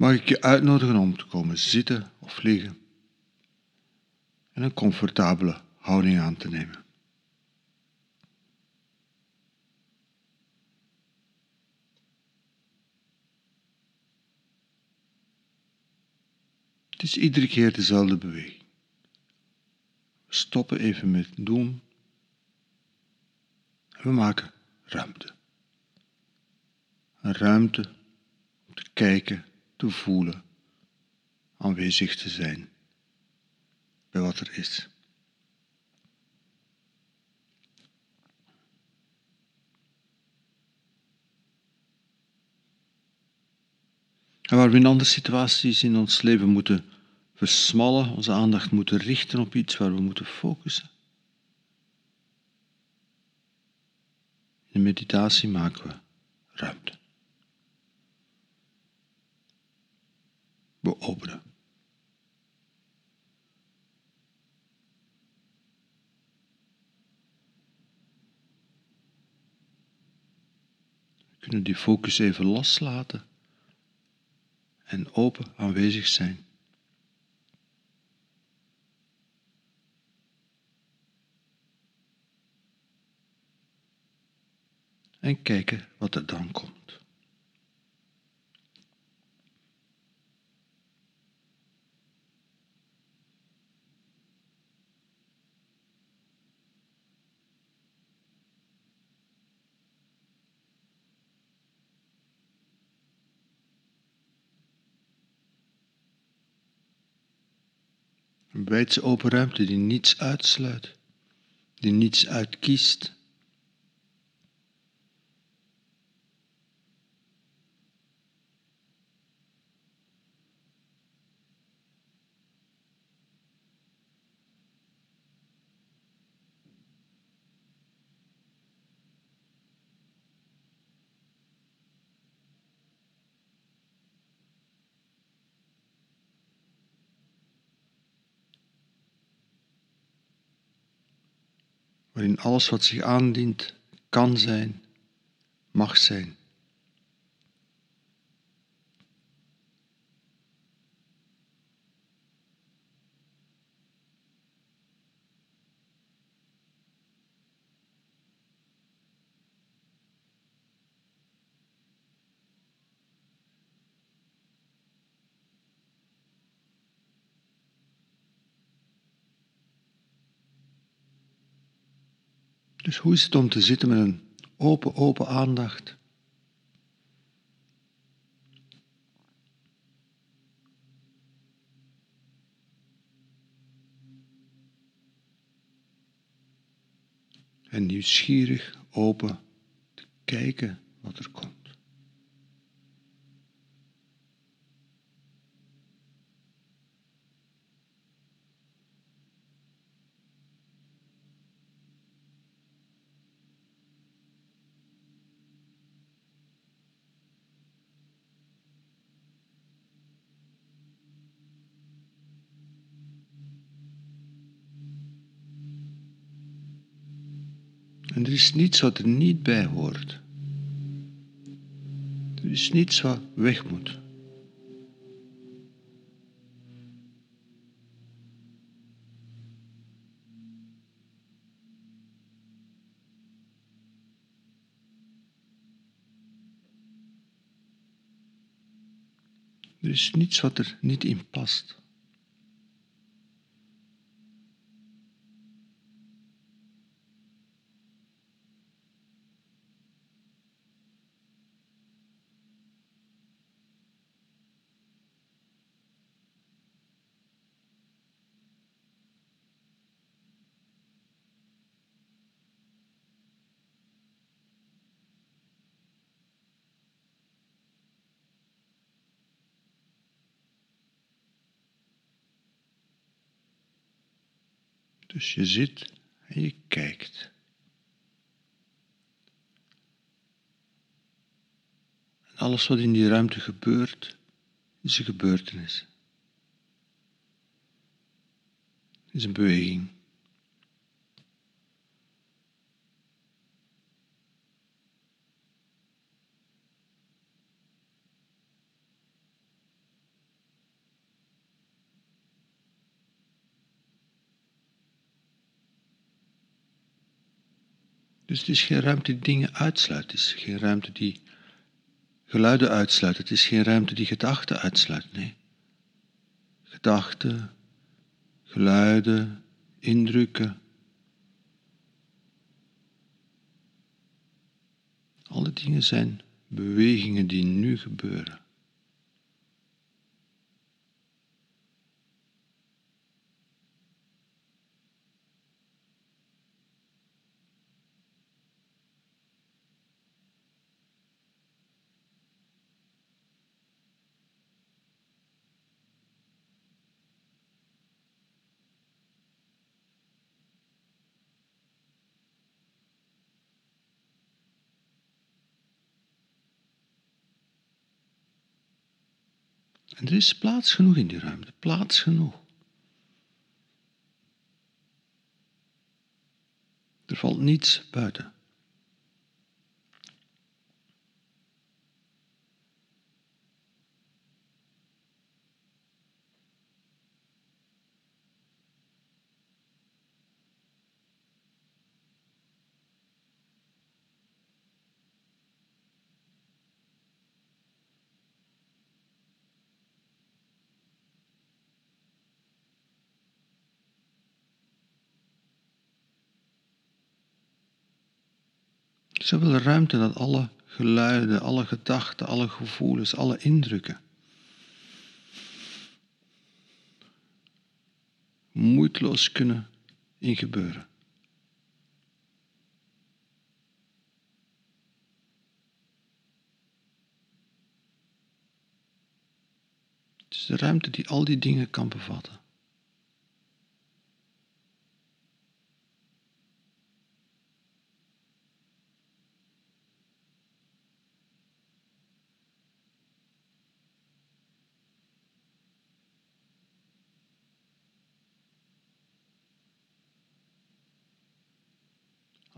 mag ik je uitnodigen om te komen zitten of liggen en een comfortabele houding aan te nemen. Het is iedere keer dezelfde beweging. We stoppen even met doen en we maken ruimte. Ruimte om te kijken, te voelen, aanwezig te zijn bij wat er is. En waar we in andere situaties in ons leven moeten versmallen, onze aandacht moeten richten op iets waar we moeten focussen. In de meditatie maken we ruimte. We kunnen die focus even loslaten en open aanwezig zijn. En kijken wat er dan komt. Wijdse open ruimte die niets uitsluit, die niets uitkiest. Waarin alles wat zich aandient kan zijn, mag zijn. Dus hoe is het om te zitten met een open, open aandacht? En nieuwsgierig, open te kijken wat er komt. Er is niets wat er niet bij hoort. Er is niets wat weg moet. Er is niets wat er niet in past. Dus je zit en je kijkt. En alles wat in die ruimte gebeurt, is een gebeurtenis. Is een beweging. Dus het is geen ruimte die dingen uitsluit. Het is geen ruimte die geluiden uitsluit. Het is geen ruimte die gedachten uitsluit. Nee. Gedachten, geluiden, indrukken. Alle dingen zijn bewegingen die nu gebeuren. En er is plaats genoeg in die ruimte, plaats genoeg. Er valt niets buiten. Zoveel ruimte dat alle geluiden, alle gedachten, alle gevoelens, alle indrukken moeiteloos kunnen ingebeuren. Het is de ruimte die al die dingen kan bevatten.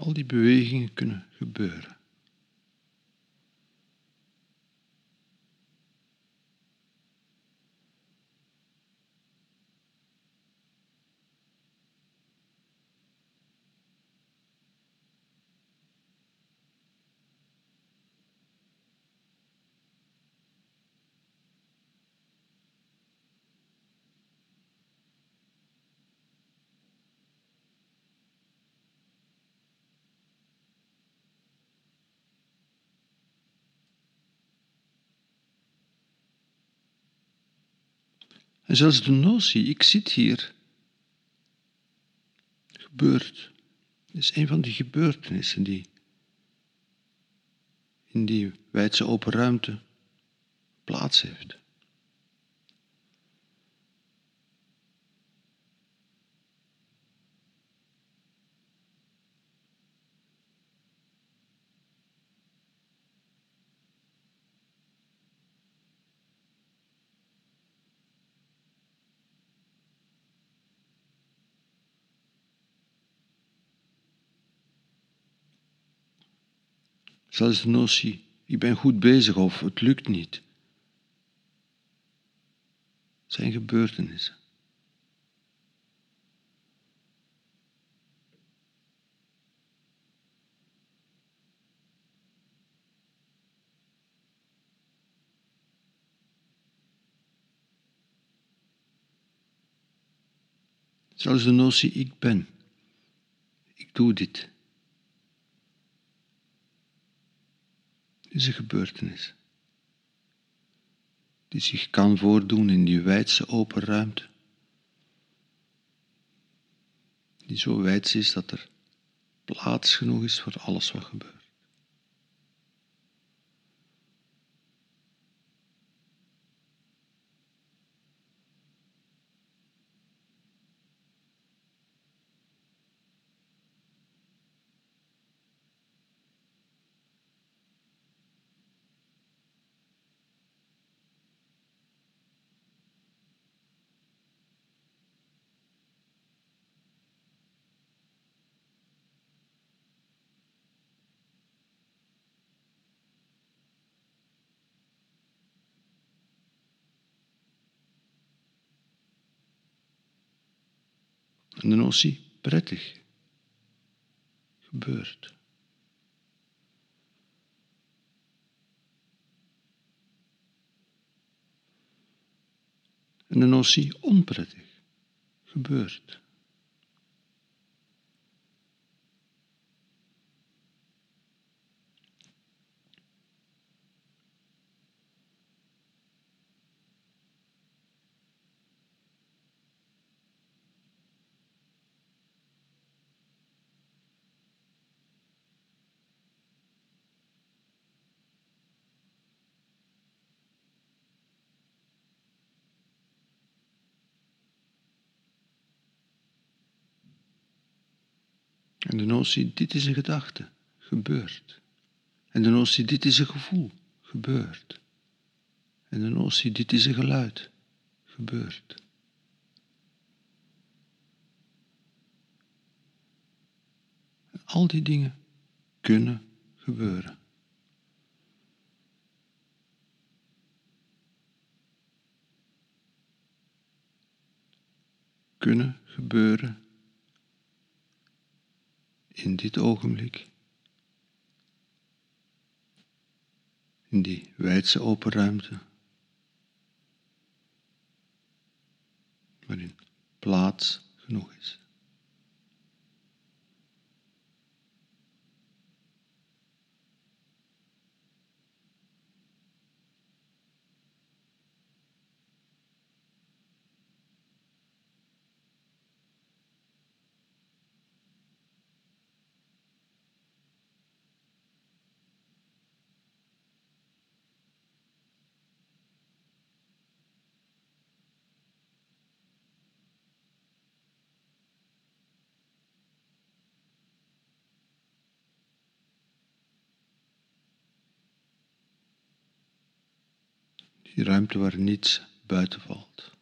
Al die bewegingen kunnen gebeuren. En zelfs de notie, ik zit hier, gebeurt, is een van die gebeurtenissen die in die wijdse open ruimte plaats heeft. Zelfs de notie, ik ben goed bezig of het lukt niet, zijn gebeurtenissen. Zelfs de notie ik ben, ik doe dit. Is een gebeurtenis die zich kan voordoen in die wijdse open ruimte. Die zo wijd is dat er plaats genoeg is voor alles wat gebeurt. En de notie prettig gebeurt. En de notie onprettig gebeurt. En de notie, dit is een gedachte, gebeurt. En de notie, dit is een gevoel, gebeurt. En de notie, dit is een geluid, gebeurt. En al die dingen kunnen gebeuren. Kunnen gebeuren in dit ogenblik, in die wijdse open ruimte, waarin plaats genoeg is. Die ruimte waar niets buiten valt.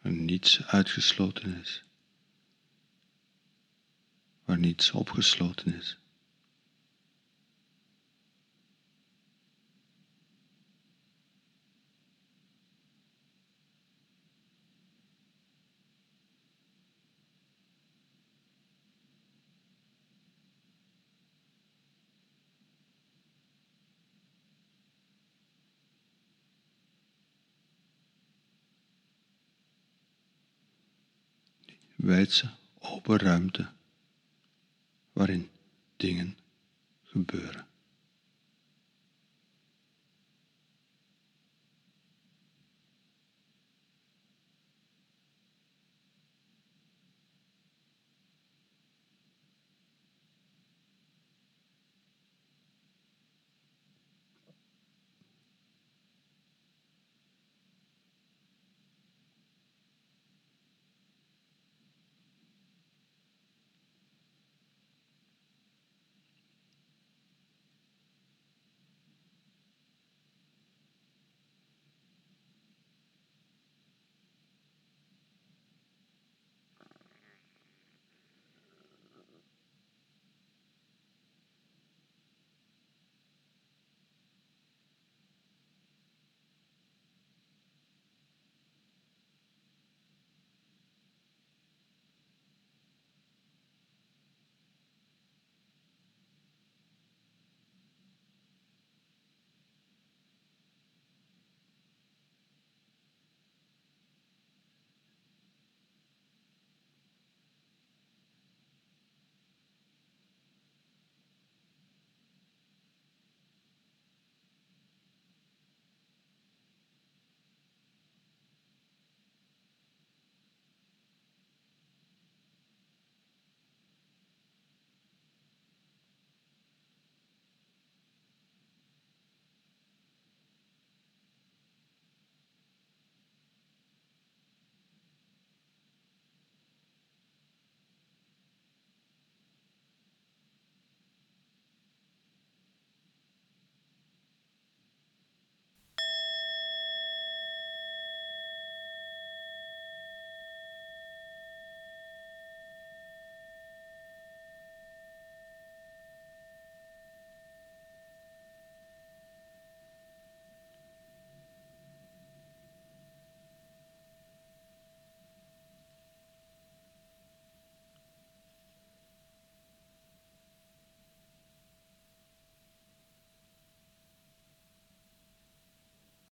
Waar niets uitgesloten is. Waar niets opgesloten is. Wijdse open ruimte waarin dingen gebeuren.